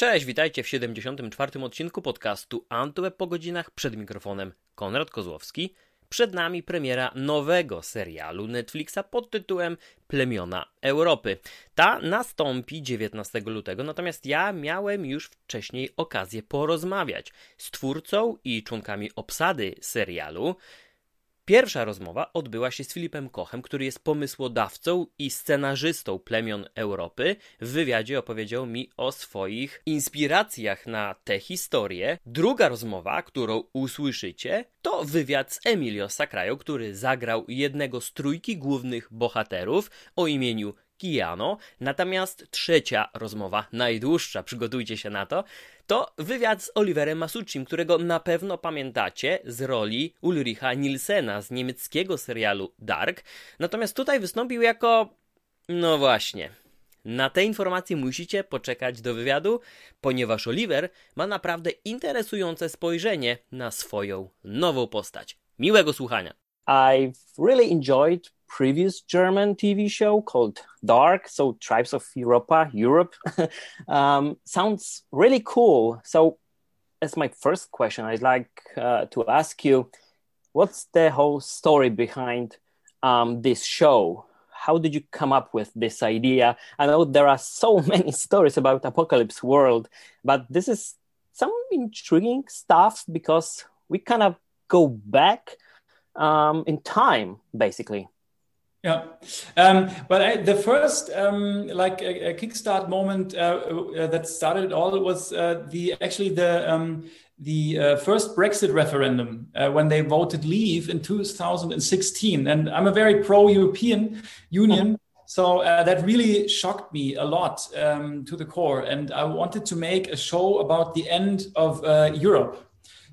Cześć, witajcie w 74. odcinku podcastu Antweb po godzinach przed mikrofonem Konrad Kozłowski. Przed nami premiera nowego serialu Netflixa pod tytułem Plemiona Europy. Ta nastąpi 19 lutego, natomiast ja miałem już wcześniej okazję porozmawiać z twórcą i członkami obsady serialu. Pierwsza rozmowa odbyła się z Filipem Kochem, który jest pomysłodawcą i scenarzystą plemion Europy. W wywiadzie opowiedział mi o swoich inspiracjach na tę historię. Druga rozmowa, którą usłyszycie, to wywiad z Emilio Sacrajo, który zagrał jednego z trójki głównych bohaterów o imieniu Kiano. Natomiast trzecia rozmowa, najdłuższa, przygotujcie się na to, to wywiad z Oliverem Masuccim, którego na pewno pamiętacie z roli Ulricha Nielsena z niemieckiego serialu Dark. Natomiast tutaj wystąpił jako. No właśnie. Na te informacje musicie poczekać do wywiadu, ponieważ Oliver ma naprawdę interesujące spojrzenie na swoją nową postać. Miłego słuchania. I've really enjoyed previous German TV show called Dark, so Tribes of Europa, Europe. um, sounds really cool. So, as my first question, I'd like uh, to ask you what's the whole story behind um, this show? How did you come up with this idea? I know there are so many stories about apocalypse world, but this is some intriguing stuff because we kind of go back um, in time, basically. Yeah, um, but I, the first um, like a, a, kickstart moment uh, uh, that started it all was uh, the actually the um, the uh, first Brexit referendum uh, when they voted leave in 2016, and I'm a very pro-European Union. So uh, that really shocked me a lot um, to the core, and I wanted to make a show about the end of Europe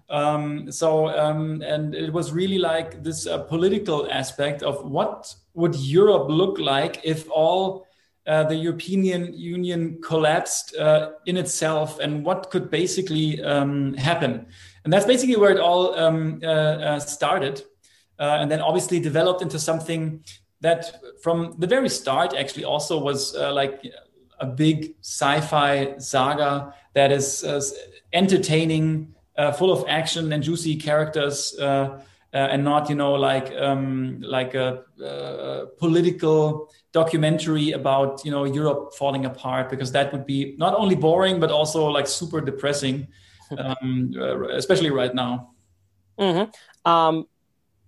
um, so um, and it was really like this uh, political aspect of what would Europe look like if all uh, the European Union collapsed uh, in itself, and what could basically um, happen? And that's basically where it all um, uh, uh, started, uh, and then obviously developed into something that, from the very start, actually also was like a big sci-fi saga that is entertaining uh, full of action and juicy characters, uh, uh, and not you know like um, like a, a, political documentary about you know Europe falling apart because that would be not only boring but also like super depressing, um, especially right now. Mm-hmm. Um,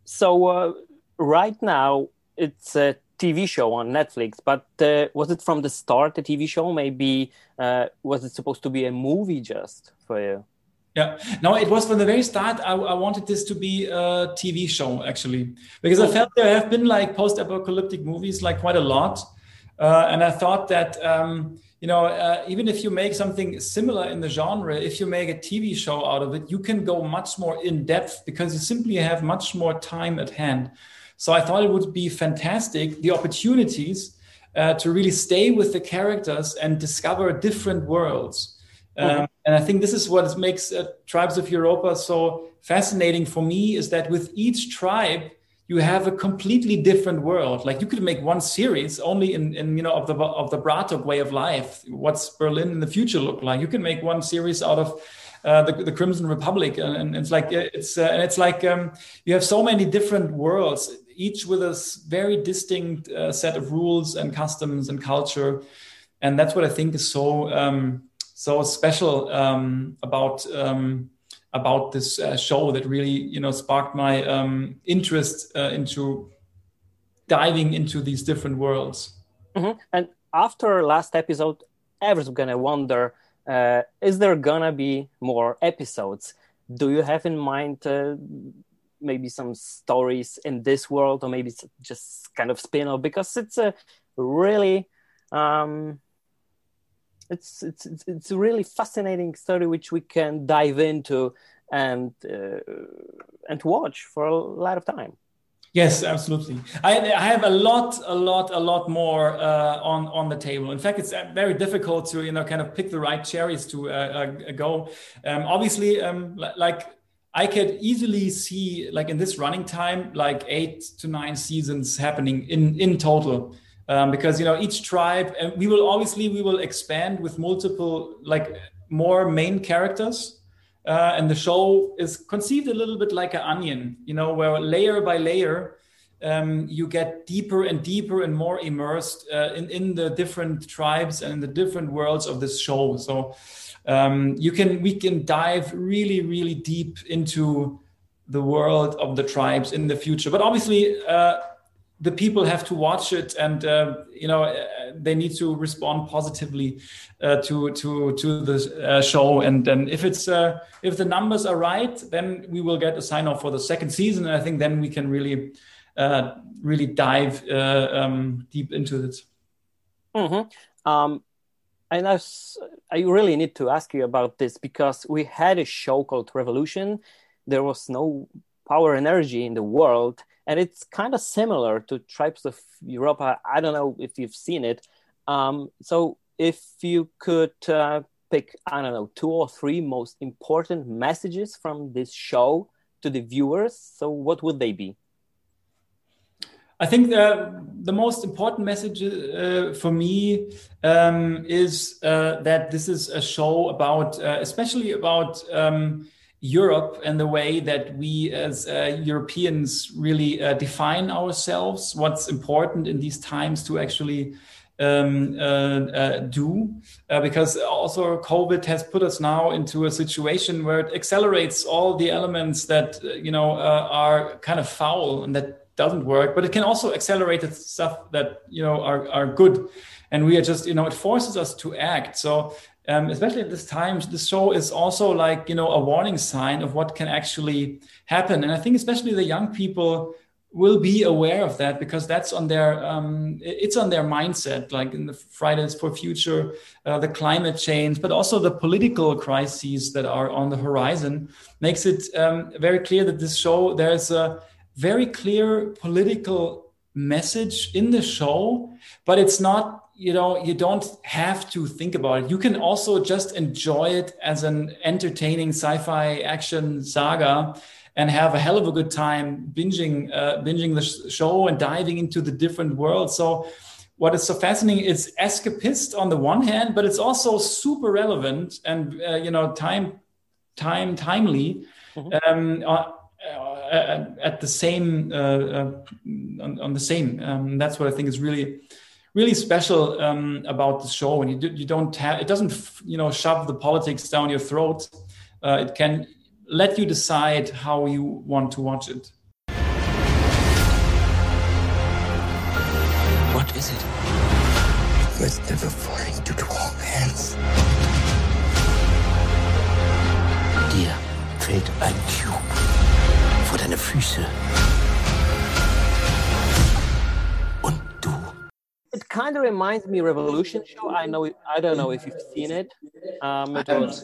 so uh, right now it's a TV show on Netflix, but uh, was it from the start a TV show? Maybe uh, was it supposed to be a movie just for you? Yeah, no, it was from the very start. I, I, wanted this to be a TV show actually, because I oh. felt there have been like post-apocalyptic movies like quite a lot, uh, and I thought that um, you know uh, even if you make something similar in the genre, if you make a TV show out of it, you can go much more in depth because you simply have much more time at hand. So I thought it would be fantastic the opportunities uh, to really stay with the characters and discover different worlds. Um, and I think this is what makes uh, Tribes of Europa so fascinating for me is that with each tribe, you have a completely different world. Like you could make one series only in, in you know of the of the Bratok way of life. What's Berlin in the future look like? You can make one series out of uh, the, the Crimson Republic, and, and it's like it's uh, and it's like um, you have so many different worlds, each with a very distinct uh, set of rules and customs and culture, and that's what I think is so. Um, so special um, about um, about this uh, show that really you know sparked my um, interest uh, into diving into these different worlds. Mm-hmm. And after last episode, everyone's gonna wonder: uh, Is there gonna be more episodes? Do you have in mind? Uh, maybe some stories in this world or maybe just kind of spin-off because it's a really um, it's it's it's a really fascinating story which we can dive into and uh, and watch for a lot of time. Yes, absolutely. I, I have a lot, a lot, a lot more uh, on on the table. In fact, it's uh, very difficult to you know kind of pick the right cherries to uh, uh, go. Um, obviously, um, like I could easily see like in this running time, like eight to nine seasons happening in in total um, because you know each tribe and we will obviously we will expand with multiple like more main characters. Uh, and the show is conceived a little bit like an onion, you know, where layer by layer, um, you get deeper and deeper and more immersed uh, in, in the different tribes and the different worlds of this show. So um, you can we can dive really really deep into the world of the tribes in the future. But obviously, uh, the people have to watch it, and uh, you know uh, they need to respond positively uh, to to to the uh, show. And then if it's uh, if the numbers are right, then we will get a sign off for the second season. And I think then we can really really dive um, deep into it. Mm-hmm. Um, and I, I really need to ask you about this because we had a show called Revolution. There was no power energy in the world, and it's kind of similar to Tribes of Europa. I don't know if you've seen it. Um, so, if you could uh, pick, I don't know, two or three most important messages from this show to the viewers, so what would they be? I think the, the most important message uh, for me um, is uh, that this is a show about, uh, especially about um, Europe and the way that we as uh, Europeans really uh, define ourselves, what's important in these times to actually um, uh, do. because also COVID has put us now into a situation where it accelerates all the elements that, you know, are kind of foul and that doesn't work, but it can also accelerate the stuff that you know are, are good. And we are just, you know, it forces us to act. So um, especially at this time, the show is also like, you know, a warning sign of what can actually happen. And I think especially the young people will be aware of that because that's on their um, it's on their mindset like in the fridays for future uh, the climate change but also the political crises that are on the horizon makes it um, very clear that this show there's a very clear political message in the show, but it's not, you know, you don't have to think about it. You can also just enjoy it as an entertaining sci-fi action saga and have a hell of a good time binging uh, binging the show and diving into the different worlds. So what is so fascinating is escapist on the one hand, but it's also super relevant and uh, you know time time timely. Mm-hmm. Um, uh, uh, at the same uh, uh, on, on, the same. Um, that's what I think is really really special um, about the show. And you do, you don't have it doesn't you know shove the politics down your throat. Uh, it can let you decide how you want to watch it. What is it? It's never falling to the hands. Dir fehlt ein Cube. vor deine Füße. It kind of reminds me Revolution show. I know. I don't know if you've seen it. Um, it was.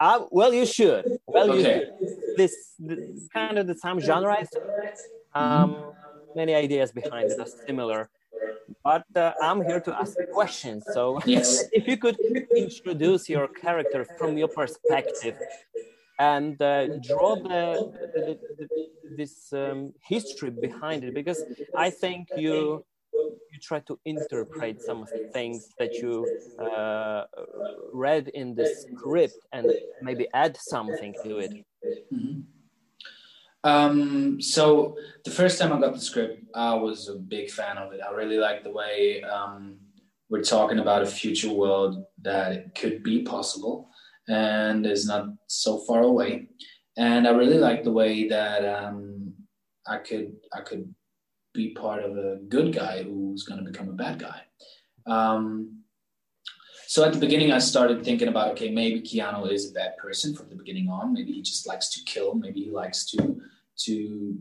Uh, well, you should. Well, okay. you should. This, this kind of the same genre. Um, many ideas behind it are similar but uh, I'm here to ask questions. So, yes. if you could introduce your character from your perspective, and uh, draw the, the, the, this um, history behind it because I think you you try to interpret some things that you uh, read in the script and maybe add something to it. Mm-hmm. Um, so the first time I got the script, I was a big fan of it. I really liked the way um, we're talking about a future world that could be possible and is not so far away. And I really liked the way that um, I could I could be part of a good guy who's going to become a bad guy. Um, so at the beginning, I started thinking about okay, maybe Kiano is a bad person from the beginning on. Maybe he just likes to kill. Maybe he likes to to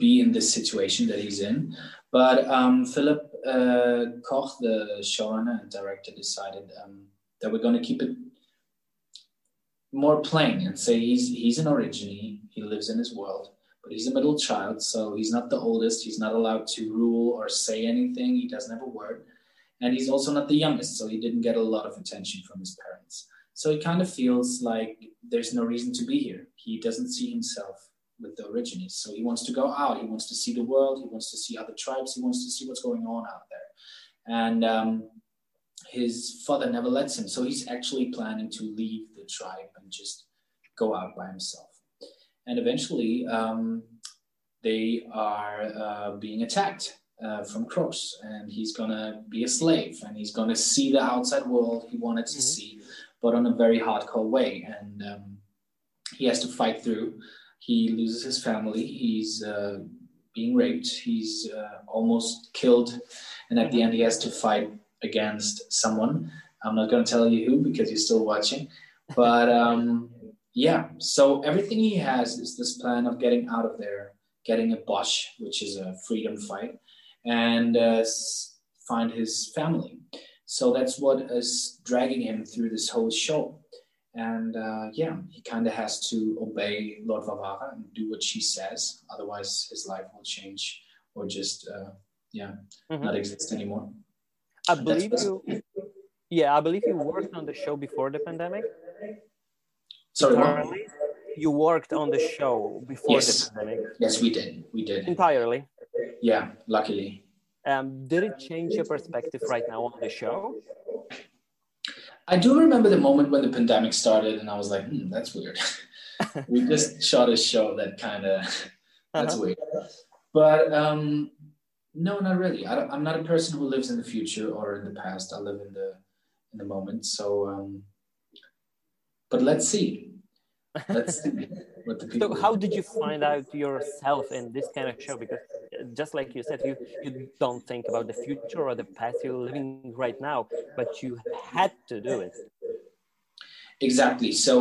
be in this situation that he's in. But um, Philip uh, Koch, the showrunner and director, decided um, that we're going to keep it more plain and say he's he's an origine. He lives in his world, but he's a middle child, so he's not the oldest. He's not allowed to rule or say anything. He doesn't have a word, and he's also not the youngest, so he didn't get a lot of attention from his parents. So he kind of feels like there's no reason to be here. He doesn't see himself with the origines, so he wants to go out. He wants to see the world. He wants to see other tribes. He wants to see what's going on out there, and um, his father never lets him. So he's actually planning to leave the tribe and just go out by himself. And eventually, um, they are uh, being attacked uh, from crows, and he's gonna be a slave, and he's gonna see the outside world he wanted to mm-hmm. see, but on a very hardcore way. And um, he has to fight through. He loses his family. He's uh, being raped. He's uh, almost killed, and at the end, he has to fight against someone. I'm not going to tell you who because you're still watching, but um, yeah. So everything he has is this plan of getting out of there, getting a bosch, which is a freedom fight, and uh, find his family. So that's what is dragging him through this whole show. And uh, yeah, he kind of has to obey Lord Varvara and do what she says. Otherwise, his life will change or just, uh, yeah, mm-hmm. not exist anymore. I believe you. Yeah, I believe you worked on the show before the pandemic. Sorry? You worked on the show before yes. the pandemic. Yes, we did. We did entirely. Yeah, luckily. Um, did it change your perspective right now on the show? I do remember the moment when the pandemic started, and I was like, hmm, "That's weird." we just shot a show that kind of that's uh-huh. weird. But um, no, not really. I am not a person who lives in the future or in the past. I live in the in the moment. So, um, but let's see. Let's see what the people. So, how did you find out yourself in this kind of show? Because, uh, just like you said, you you don't think about the future or the past. You're living right now, but you had to do it. Exactly. So,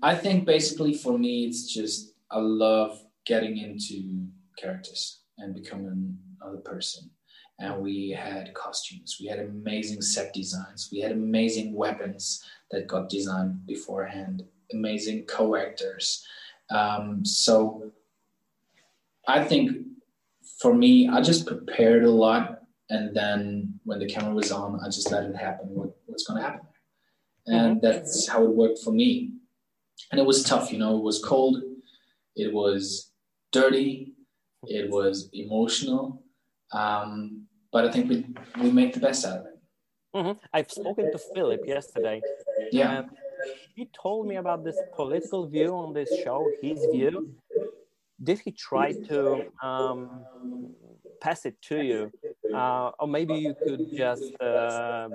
I think basically for me, it's just I love getting into characters and becoming another person. And we had costumes, we had amazing set designs, we had amazing weapons that got designed beforehand, amazing co actors. Um, so I think for me, I just prepared a lot. And then when the camera was on, I just let it happen. What, what's going to happen? And mm-hmm. that's how it worked for me. And it was tough, you know, it was cold, it was dirty, it was emotional, um, but I think we we make the best out of it. Mm-hmm. I've spoken to Philip yesterday. Yeah. Um, he told me about this political view on this show, his view. Did he try to um, pass it to you? Uh, or maybe you could just uh,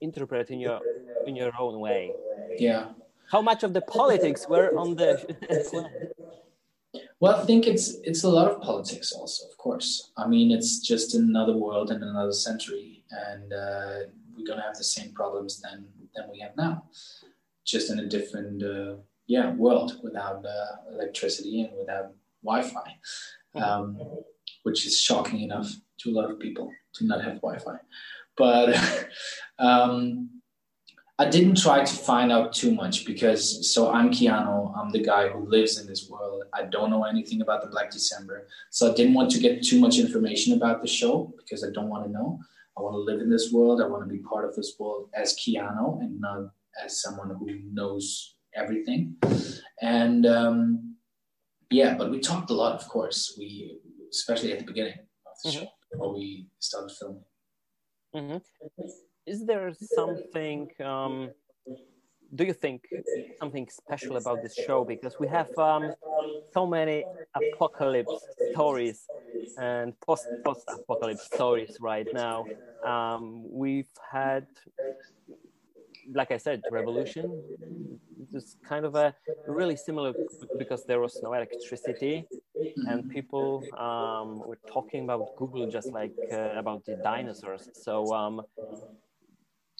interpret in your in your own way. Yeah. How much of the politics were on the Well, I think it's it's a lot of politics, also, of course. I mean, it's just another world and another century, and uh, we're gonna have the same problems than than we have now, just in a different uh, yeah world without uh, electricity and without Wi-Fi, um, which is shocking enough to a lot of people to not have Wi-Fi. But um, I didn't try to find out too much because so I'm Kiano, I'm the guy who lives in this world. I don't know anything about the Black December. So I didn't want to get too much information about the show because I don't want to know. I want to live in this world. I want to be part of this world as Kiano and not as someone who knows everything. And um, yeah, but we talked a lot, of course. We especially at the beginning of the mm-hmm. show before we started filming. Mm-hmm is there something um, do you think something special about this show because we have um, so many apocalypse stories and post post apocalypse stories right now. Um, we've had like i said revolution. It's kind of a really similar because there was no electricity and people um, were talking about google just like uh, about the dinosaurs. So um,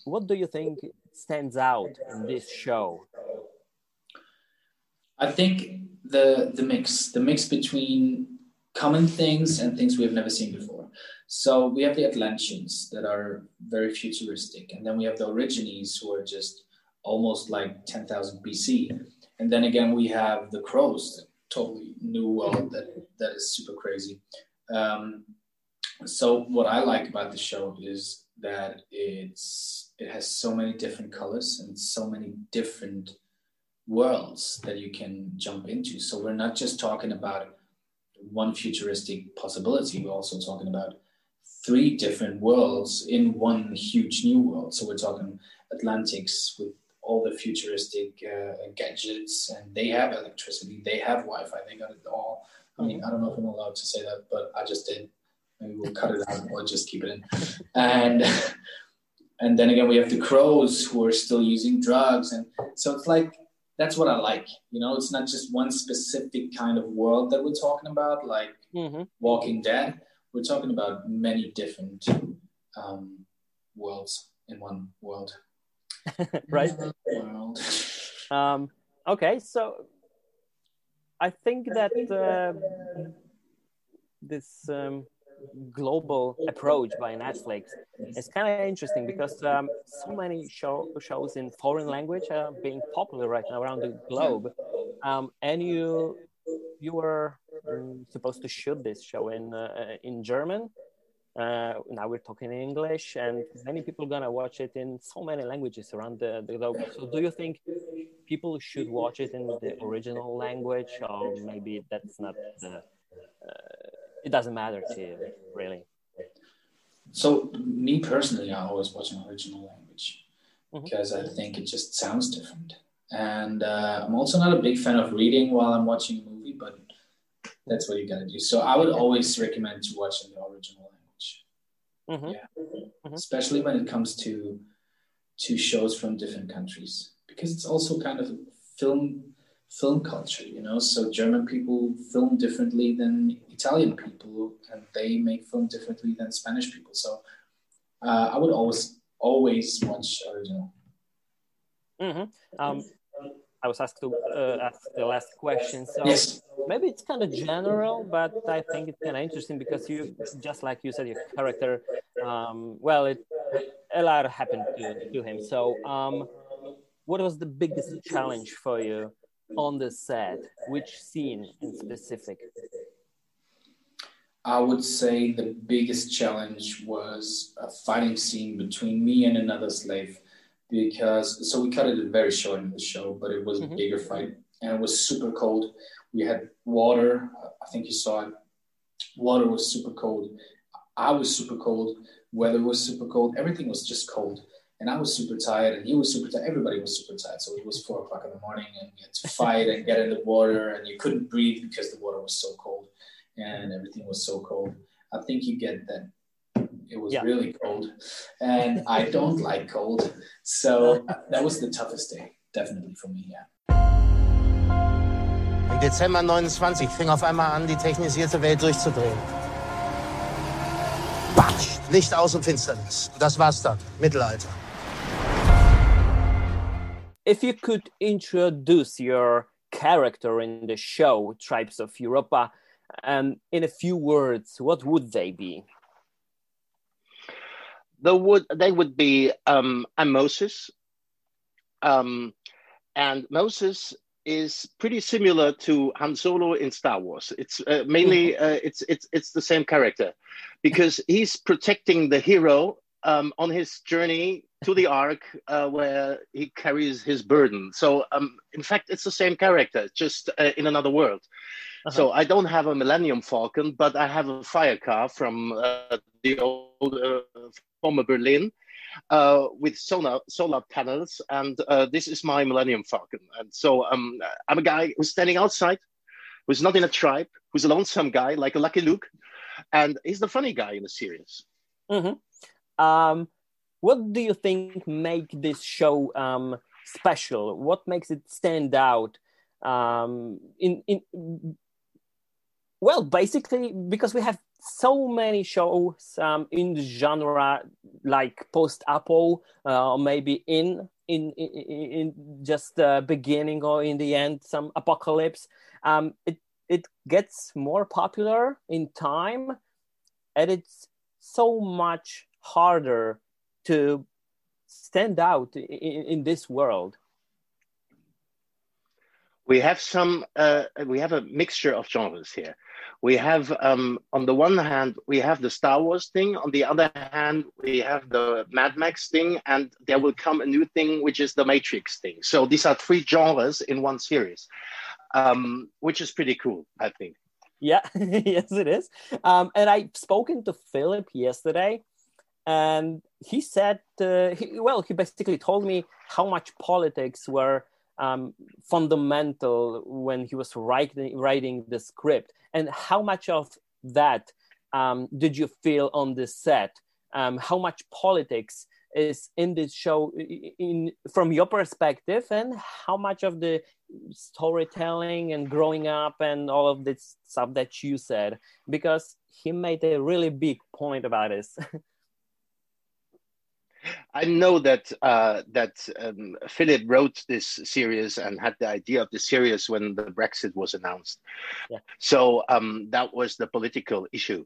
what do you think stands out in this show? I think the the mix, the mix between common things and things we have never seen before. So we have the Atlanteans that are very futuristic, and then we have the Aborigines who are just almost like 10,000 BC, and then again we have the Crows, totally new world that that is super crazy. Um, so what I like about the show is that it's it has so many different colors and so many different worlds that you can jump into. So we're not just talking about one futuristic possibility, we're also talking about three different worlds in one huge new world. So we're talking Atlantics with all the futuristic uh, gadgets, and they have electricity, they have Wi-Fi, they got it all. I mean, I don't know if I'm allowed to say that, but I just did. Maybe we'll cut it out or just keep it in. And and then again, we have the crows who are still using drugs, and so it's like that's what I like. You know, it's not just one specific kind of world that we're talking about, like mm-hmm. Walking Dead. We're talking about many different um, worlds in one world. right. World. Um, okay, so I think that uh, this um, global approach by Netflix is kind of interesting because um, so many show, shows in foreign language are being popular right now around the globe, um, and you you were um, supposed to shoot this show in uh, in German. Uh, now we're talking in English, and many people gonna watch it in so many languages around the, the globe. So, do you think people should watch it in the original language, or maybe that's not the uh, it doesn't matter to you, really. So, me personally, I always watch an original language mm-hmm. because I think it just sounds different. And uh, I'm also not a big fan of reading while I'm watching a movie, but that's what you gotta do. So, I would always recommend to watch in the original language. Mm-hmm. Yeah, mm-hmm. especially when it comes to to shows from different countries, because it's also kind of film film culture, you know. So German people film differently than Italian people, and they make film differently than Spanish people. So uh, I would always always watch original. Mm-hmm. Um, I was asked to uh, ask the last question, so yes. maybe it's kind of general, but I think it's kind of interesting because you, just like you said, your character, um, well, it a lot happened to, to him. So, um, what was the biggest challenge for you on the set? Which scene in specific? I would say the biggest challenge was a fighting scene between me and another slave because so we cut it very short in the show, but it was mm-hmm. a bigger fight and it was super cold. We had water. I think you saw it. Water was super cold. I was super cold. Weather was super cold. Everything was just cold and I was super tired, and he was super tired. Everybody was super tired. So it was four o'clock in the morning, and we had to fight and get in the water, and you couldn't breathe because the water was so cold, and everything was so cold. I think you get that. It was yeah. really cold, and I don't like cold, so that was the toughest day, definitely for me. Yeah. Im Dezember 29 fing auf einmal an, die technisierte Welt durchzudrehen. Batsch! Licht aus und Finsternis. Das war's dann. Mittelalter. if you could introduce your character in the show tribes of europa um, in a few words what would they be the would they would be um, I'm Moses um, and Moses is pretty similar to Han Solo in Star Wars. It's uh, mainly mm-hmm. uh, it's it's it's the same character because he's protecting the hero um, on his journey to the ark uh, where he carries his burden. So, um, in fact, it's the same character, just uh, in another world. Uh-huh. So, I don't have a Millennium Falcon, but I have a fire car from uh, the old uh, former Berlin uh, with solar solar panels, and uh, this is my Millennium Falcon. And so, um, I'm a guy who's standing outside, who's not in a tribe, who's a lonesome guy like a Lucky Luke, and he's the funny guy in the series. Mm-hmm. Um, what do you think make this show um, special? What makes it stand out? Um, in in well, basically because we have so many shows um, in the genre like post-apo uh, or maybe in in, in, in just the beginning or in the end some apocalypse um, it it gets more popular in time and it's so much harder to stand out in, in this world? We have some. Uh, we have a mixture of genres here. We have, um, on the one hand, we have the Star Wars thing. On the other hand, we have the Mad Max thing, and there will come a new thing, which is the Matrix thing. So these are three genres in one series, um, which is pretty cool, I think. Yeah, yes, it is. Um, and I've spoken to Philip yesterday, and he said, uh, he, well, he basically told me how much politics were um, fundamental when he was writing writing the script, and how much of that um, did you feel on the set? Um, how much politics is in this show in from your perspective and how much of the storytelling and growing up and all of this stuff that you said because he made a really big point about this I know that uh, that um, Philip wrote this series and had the idea of the series when the Brexit was announced. Yeah. So um, that was the political issue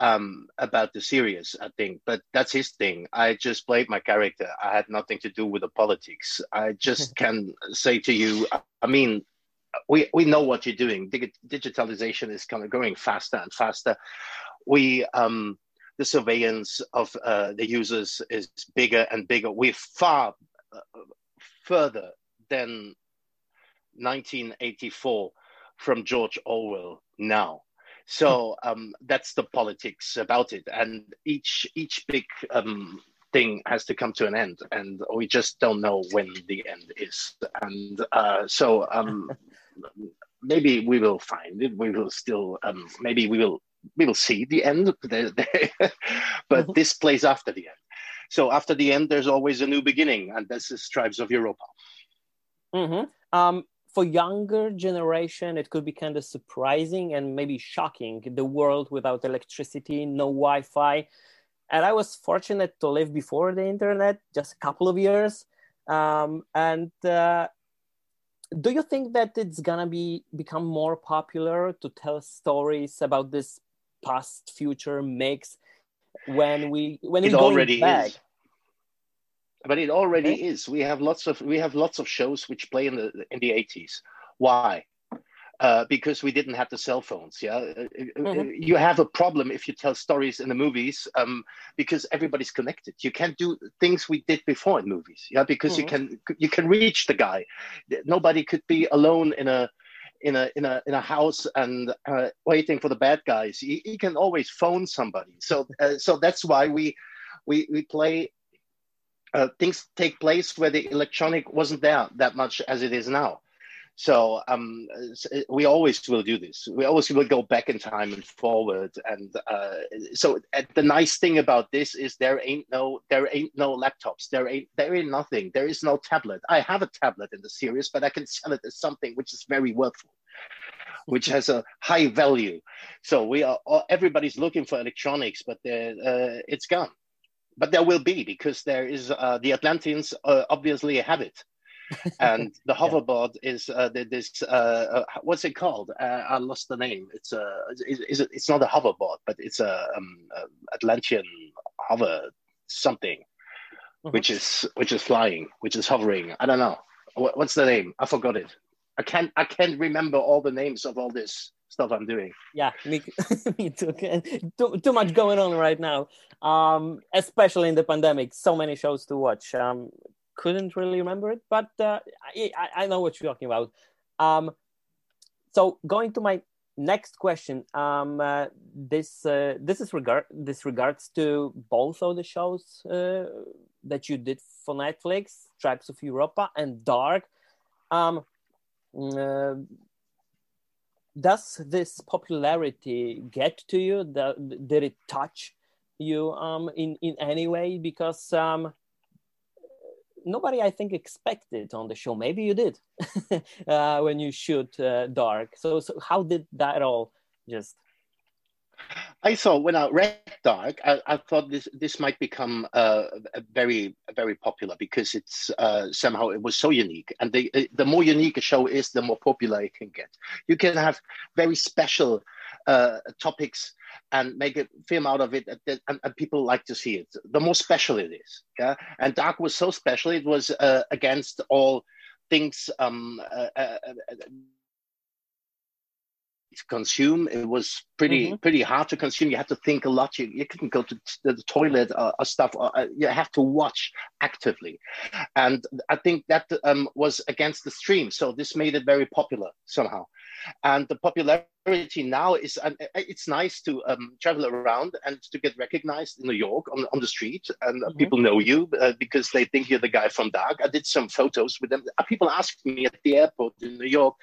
um, about the series, I think. But that's his thing. I just played my character. I had nothing to do with the politics. I just can say to you, I mean, we we know what you're doing. digitalization is kind of going faster and faster. We um, the surveillance of uh, the users is bigger and bigger. We're far uh, further than 1984 from George Orwell now. So um, that's the politics about it, and each each big um, thing has to come to an end, and we just don't know when the end is. And uh, so um, maybe we will find it. We will still um, maybe we will we will see the end, but mm-hmm. this plays after the end. So after the end, there's always a new beginning, and this is Tribes of Europa. Mm-hmm. Um, for younger generation, it could be kind of surprising and maybe shocking. The world without electricity, no Wi-Fi, and I was fortunate to live before the internet, just a couple of years. Um, and uh, do you think that it's gonna be become more popular to tell stories about this past future mix when we when it already back. is but it already okay. is we have lots of we have lots of shows which play in the in the 80s why uh, because we didn't have the cell phones. Yeah, uh, uh, mm-hmm. you have a problem if you tell stories in the movies um, because everybody's connected. You can't do things we did before in movies. Yeah, because mm-hmm. you can you can reach the guy. Nobody could be alone in a in a in a in a house and uh, waiting for the bad guys. He, he can always phone somebody. So uh, so that's why we we we play. Uh, things take place where the electronic wasn't there that much as it is now. So um, we always will do this. We always will go back in time and forward. And uh, so the nice thing about this is there ain't no there ain't no laptops. There ain't there ain't nothing. There is no tablet. I have a tablet in the series, but I can sell it as something which is very worthful, which has a high value. So we are everybody's looking for electronics, but uh, it's gone. But there will be because there is uh, the Atlanteans uh, obviously have it and the hoverboard yeah. is uh, this uh, uh, what's it called? Uh, I lost the name. It's a uh, is it? It's not a hoverboard, but it's a, um, Atlantean hover something, mm-hmm. which is which is flying, which is hovering. I don't know what, what's the name. I forgot it. I can't I can't remember all the names of all this stuff I'm doing. Yeah, me, me too. too. Too much going on right now, um, especially in the pandemic. So many shows to watch. Um, couldn't really remember it, but uh, I, I know what you're talking about. Um, so going to my next question, um, uh, this uh, this is regard this regards to both of the shows uh, that you did for Netflix, Tribes of Europa and Dark. Um, uh, does this popularity get to you? did it touch you um, in in any way? Because um, nobody I think expected on the show. Maybe you did uh, when you shoot uh, Dark. So, so how did that all just? I saw when I read Dark, I, I thought this this might become uh, very very popular because it's uh, somehow it was so unique, and the the more unique a show is, the more popular it can get. You can have very special uh, topics and make a film out of it and, and, people like to see it. The more special it is yeah? And dark was so special it was uh, against all things um, uh, uh, uh to consume. It was pretty mm-hmm. pretty hard to consume. You had to think a lot. You, you couldn't go to the toilet or, or stuff. Or, uh, you have to watch actively. And i think that um, was against the stream. So this made it very popular somehow and the popularity now is uh, it's nice to um, travel around and to get recognized in New York on, on the street, and mm-hmm. people know you uh, because they think you're the guy from Dark. I did some photos with them. Uh, people asked me at the airport in New York.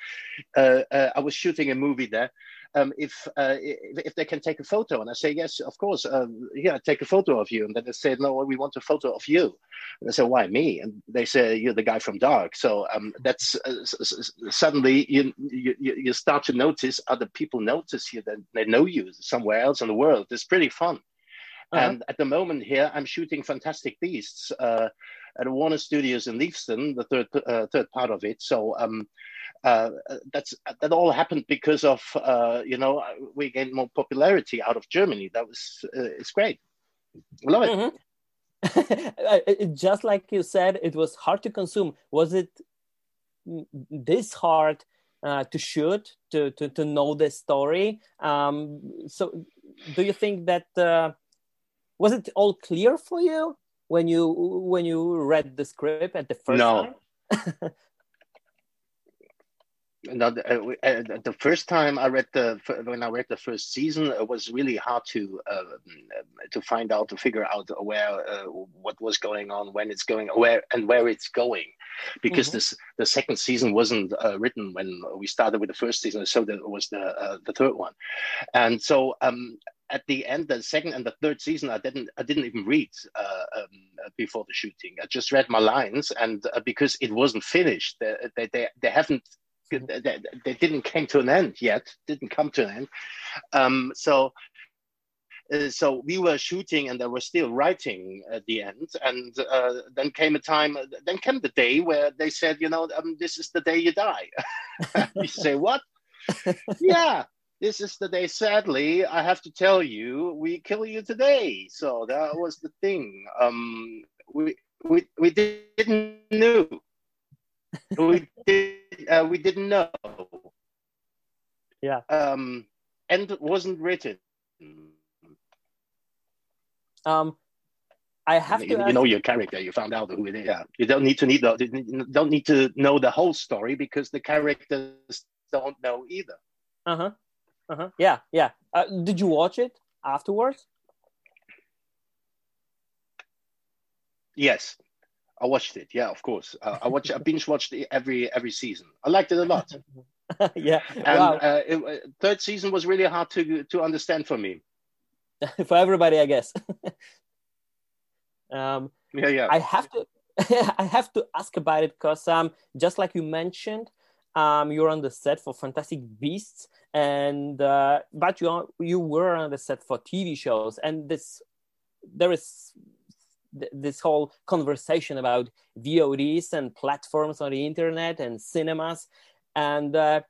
Uh, uh, I was shooting a movie there um, if, uh, if they can take a photo. And I say, yes, of course. Um, yeah, take a photo of you. And then they say, no, we want a photo of you. And I say, why me? And they say, you're the guy from Dark. So um, that's uh, suddenly you, you you start to notice other people notice you. That they know you somewhere else in the world. It's pretty fun. Uh-huh. And at the moment here, I'm shooting Fantastic Beasts uh, at Warner Studios in Leavesden, the third uh, third part of it. So um, uh, that's that all happened because of uh, you know we gained more popularity out of Germany. That was uh, it's great. I love it. Mm-hmm. Just like you said, it was hard to consume. Was it this hard uh, to shoot to, to to know the story? Um, so, do you think that uh, was it all clear for you when you when you read the script at the first no. time? no, the, uh, uh, the first time I read the when I read the first season, it was really hard to uh, to find out to figure out where uh, what was going on, when it's going, where and where it's going, because mm-hmm. this the second season wasn't uh, written when we started with the first season, so that was the uh, the third one, and so um, at the end, the second and the third season, I didn't I didn't even read uh, um, before the shooting. I just read my lines, and uh, because it wasn't finished, they, they, they haven't they, they, didn't came to an end yet, didn't come to an end. Um, so uh, so we were shooting and they were still writing at the end. And uh, then came a time then came the day where they said you know um, this is the day you die. You say what? Yeah this is the day. Sadly i have to tell you we kill you today. So that was the thing. Um, we, we, we didn't know we did uh, we didn't know. Yeah. Um, and it wasn't written. Um, I have you, to. You know your character. You found out who it is. Yeah. You don't need to need the, don't need to know the whole story because the characters don't know either. Uh huh. Uh huh. Yeah. Yeah. Uh, did you watch it afterwards? Yes. I watched it. Yeah, of course. Uh, I watch. I binge watched every every season. I liked it a lot. yeah. And wow. uh, it, uh, third season was really hard to to understand for me. for everybody, I guess. um, yeah, yeah. I have to. I have to ask about it because um, just like you mentioned, um, you're on the set for Fantastic Beasts, and uh, but you are, you were on the set for TV shows, and this there is this whole conversation about VODs and platforms on the internet and cinemas. And uh,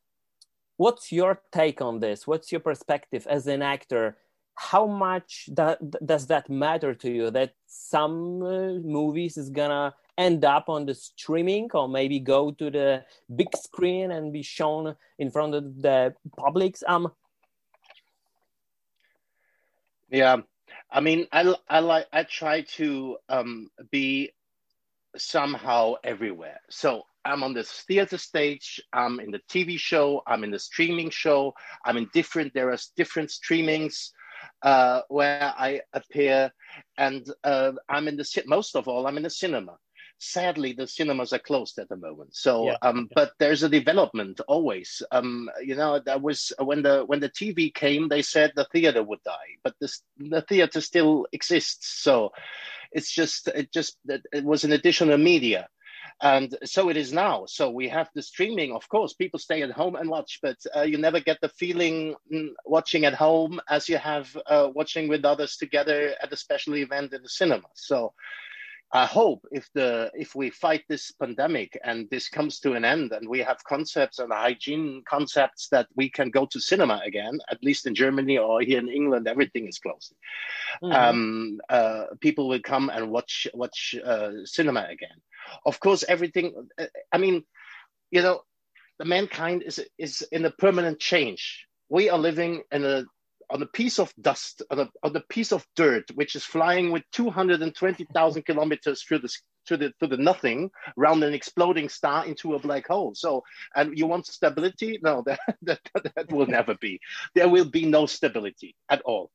what's your take on this? What's your perspective as an actor? How much that, does that matter to you that some uh, movies is gonna end up on the streaming or maybe go to the big screen and be shown in front of the publics? Um, yeah, I mean, I, I like I try to um, be somehow everywhere. So I'm on the theater stage. I'm in the TV show. I'm in the streaming show. I'm in different. There are different streamings uh, where I appear, and uh, I'm in the most of all. I'm in the cinema sadly the cinemas are closed at the moment. So yeah. um but there's a development always. Um you know that was when the when the tv came they said the theater would die but this the theater still exists. So it's just it just it was an additional media. And so it is now. So we have the streaming of course. People stay at home and watch but uh, you never get the feeling mm, watching at home as you have uh, watching with others together at a special event in the cinema. So I hope if the if we fight this pandemic and this comes to an end and we have concepts and hygiene concepts that we can go to cinema again, at least in Germany or here in England, everything is closed. Mm-hmm. Um, uh, people will come and watch watch uh, cinema again. Of course, everything. I mean, you know, the mankind is is in a permanent change. We are living in a on a piece of dust, on a, on a piece of dirt, which is flying with 220,000 kilometers through the to the to the nothing around an exploding star into a black hole. So, and you want stability? No, that that, that will never be. There will be no stability at all.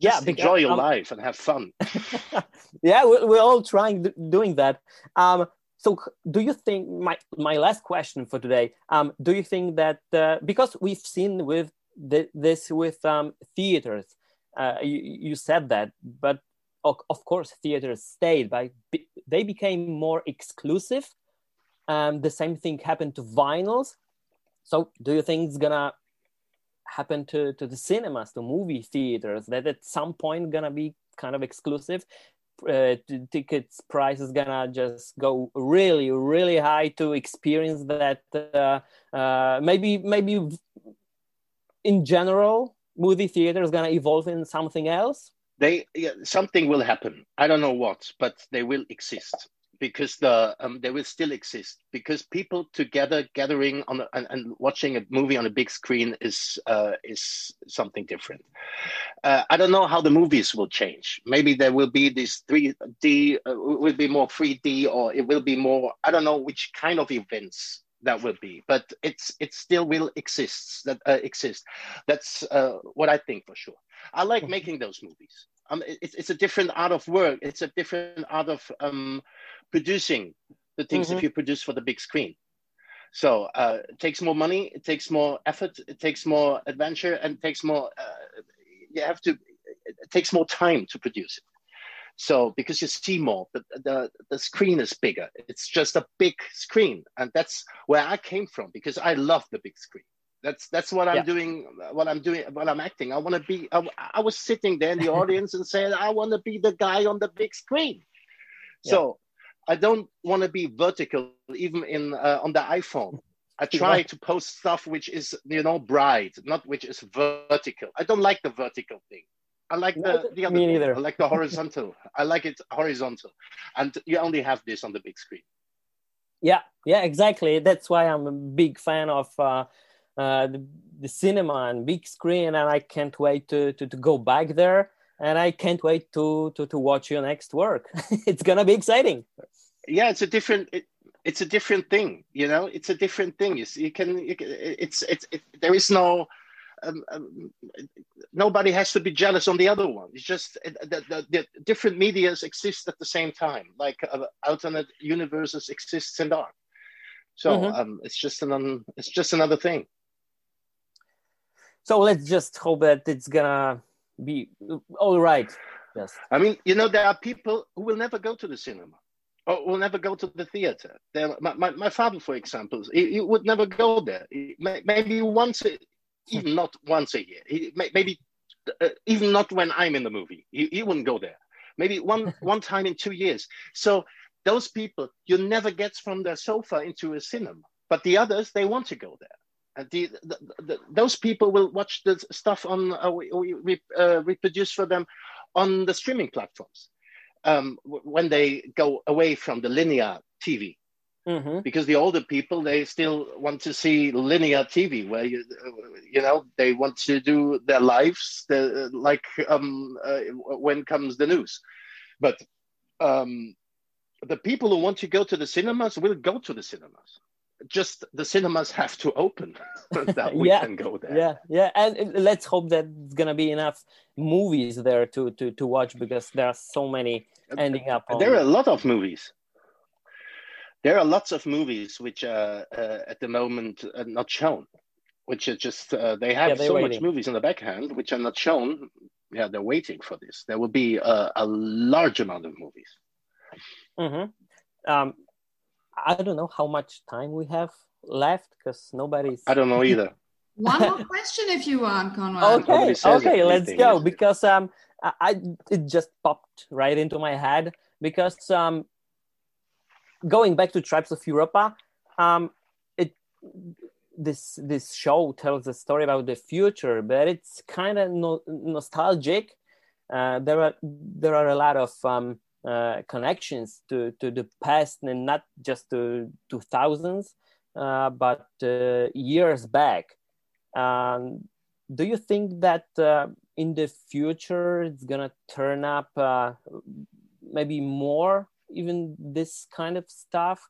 Yeah, Just enjoy your um, life and have fun. yeah, we're, we're all trying doing that. Um, so, do you think my my last question for today? Um, do you think that uh, because we've seen with the, this with um, theaters, uh, you, you said that, but of course theaters stayed but they became more exclusive um, the same thing happened to vinyls. So do you think it's gonna happen to, to the cinemas to movie theaters that at some point gonna be kind of exclusive? Uh, tickets price is gonna just go really really high to experience that uh, uh, maybe maybe in general movie theater is gonna evolve in something else they yeah, something will happen. I don't know what, but they will exist because the um, they will still exist because people together gathering on and, and, watching a movie on a big screen is uh, is something different. Uh, I don't know how the movies will change. Maybe there will be this 3D uh, will be more 3D or it will be more. I don't know which kind of events that will be, but it's it still will exists that uh, exist. That's uh, what I think for sure. I like making those movies um, it's, it's a different art of work. It's a different art of um, producing the things mm-hmm. if you produce for the big screen. So uh, it takes more money, it takes more effort, it takes more adventure, and it takes more. Uh, you have to. It takes more time to produce it. So because you see more, the, the the screen is bigger. It's just a big screen, and that's where I came from because I love the big screen. That's that's what I'm yeah. doing. What I'm doing. What I'm acting. I want to be. I, I, was sitting there in the audience and saying, I want to be the guy on the big screen. So yeah. I don't want to be vertical, even in uh, on the iPhone. I try yeah. to post stuff which is you know bright, not which is vertical. I don't like the vertical thing. I like the, the other. Me neither. I like the horizontal. I like it horizontal, and you only have this on the big screen. Yeah, yeah, exactly. That's why I'm a big fan of. Uh, uh, the, the, cinema and big screen, and I can't wait to, to, to go back there. And I can't wait to, to, to watch your next work. it's gonna be exciting. Yeah, it's a different. It, it's a different thing, you know. It's a different thing. You, you can. You can it's it's it, there is no. Um, um, nobody has to be jealous on the other one. It's just the, the, the different medias exist at the same time, like uh, alternate universes exists in art. So mm-hmm. um, it's just an it's just another thing. So let's just hope that it's gonna be all right. Yes. I mean, you know, there are people who will never go to the cinema or will never go to the theater. My, my, my father, for example, he, he, would never go there. He, maybe once, even not once a year. He, maybe uh, even not when I'm in the movie. He, he wouldn't go there. Maybe one one time in two years. So those people you never get from their sofa into a cinema. But the others, they want to go there. And the, the, the, those people will watch the stuff on uh, we, we uh, reproduce for them on the streaming platforms um, when they go away from the linear TV. Mm-hmm. Because the older people, they still want to see linear TV, where you, you know, they want to do their lives, the, like um, uh, when comes the news. But um, the people who want to go to the cinemas will go to the cinemas just the cinemas have to open that we yeah, can go there. Yeah, yeah, and let's hope that it's gonna be enough movies there to to to watch because there are so many ending up. On... There are a lot of movies. There are lots of movies which are uh, at the moment are not shown, which are just uh, they have yeah, so waiting. much movies in the backhand which are not shown. Yeah, they're waiting for this. There will be a, a large amount of movies. Mm-hmm. Um, I don't know how much time we have left because nobody's. I don't know either. One more question, if you want, Konrad. Okay, okay, let's go because um, I, I it just popped right into my head because um, going back to Tribes of Europa, um, it this this show tells a story about the future, but it's kind of no, nostalgic. Uh, there are there are a lot of um, uh, connections to, to the past and not just to 2000s, uh, but uh, years back. Um, do you think that uh, in the future it's gonna turn up uh, maybe more even this kind of stuff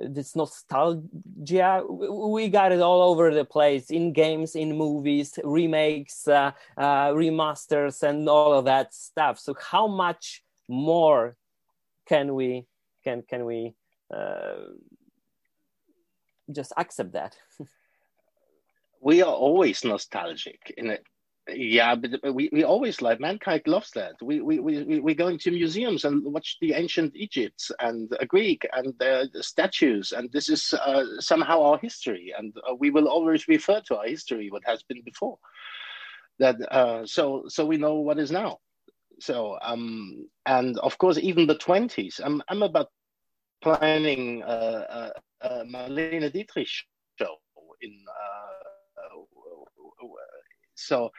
this nostalgia. We got it all over the place in games in movies remakes uh, uh, remasters and all of that stuff. So how much more can we can can we uh, just accept that? We are always nostalgic in it yeah but we, we always like mankind loves that. We, we we we go into museums and watch the ancient Egypt and uh, greek and the, the statues and this is uh, somehow our history and uh, we will always refer to our history what has been before. That uh, so so we know what is now. So um and of course even the 20s i'm, I'm about planning uh, a, a marlene dietrich show in uh, so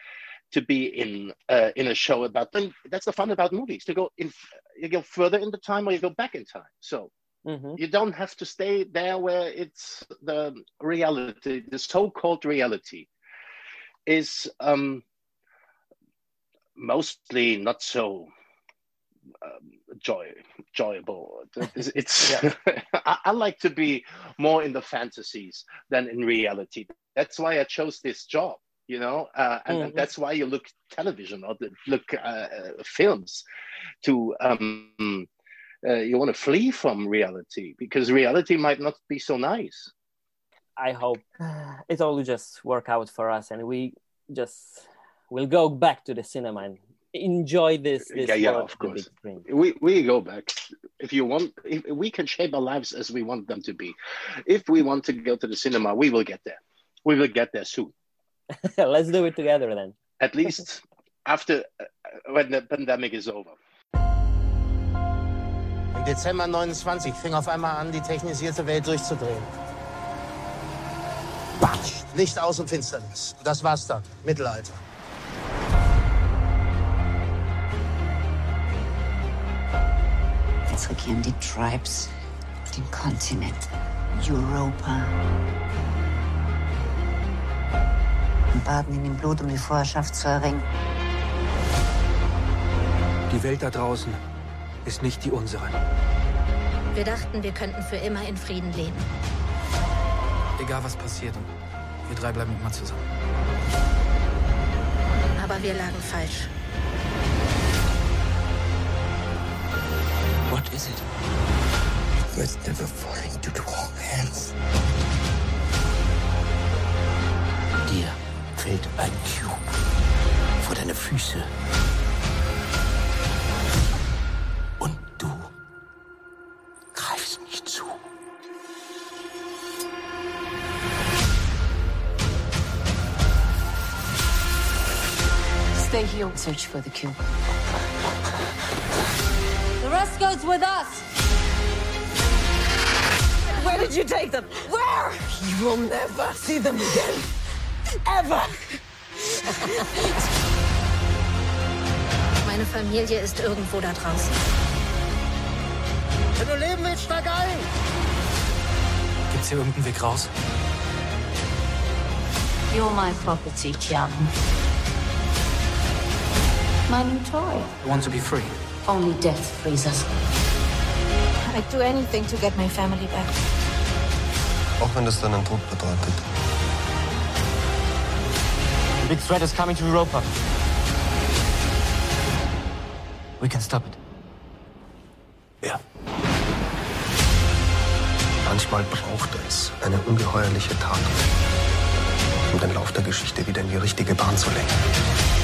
to be in uh, in a show about them, that's the fun about movies to go in you go further in the time or you go back in time. So mm-hmm. you don't have to stay there where it's the reality, the so-called reality is um, mostly not so um, joy enjoyable. It's, it's I, I, like to be more in the fantasies than in reality. That's why I chose this job you know uh, and, mm-hmm. and, that's why you look television or look uh, uh, films to um, uh, you want to flee from reality because reality might not be so nice. I hope it all just work out for us and we just will go back to the cinema and enjoy this, this yeah, yeah of course. we, we go back. If you want if we can shape our lives as we want them to be. If we want to go to the cinema we will get there. We will get there soon Let's do it together then. At least after uh, when the pandemic is over. Im Dezember 29 fing auf einmal an, die technisierte Welt durchzudrehen. Batsch, Licht aus und Finsternis. Das war's dann. Mittelalter. Jetzt regieren die Tribes den Kontinent. Europa und baden in dem Blut, um die Vorherrschaft zu erringen. Die Welt da draußen ist nicht die unsere. Wir dachten, wir könnten für immer in Frieden leben. Egal was passiert, wir drei bleiben immer zusammen. Aber wir lagen falsch. What is it? It's never falling to the wrong hands. Fällt ein Cube vor deine Füße. Und du greifst nicht zu. Stay here. And search for the cube. The rest goes with us. Where did you take them? Where? You will never see them again. Ever! Meine Familie ist irgendwo da draußen. Wenn du leben willst, steig ein! Gibt's hier irgendeinen Weg raus? You're my property, Chiang. My new toy. I want to be free. Only death frees us. I'd do anything to get my family back. Auch wenn das deinen Tod bedeutet. Big threat is coming to Europa. We can stop it. Ja. Manchmal braucht es eine ungeheuerliche Tat, um den Lauf der Geschichte wieder in die richtige Bahn zu lenken.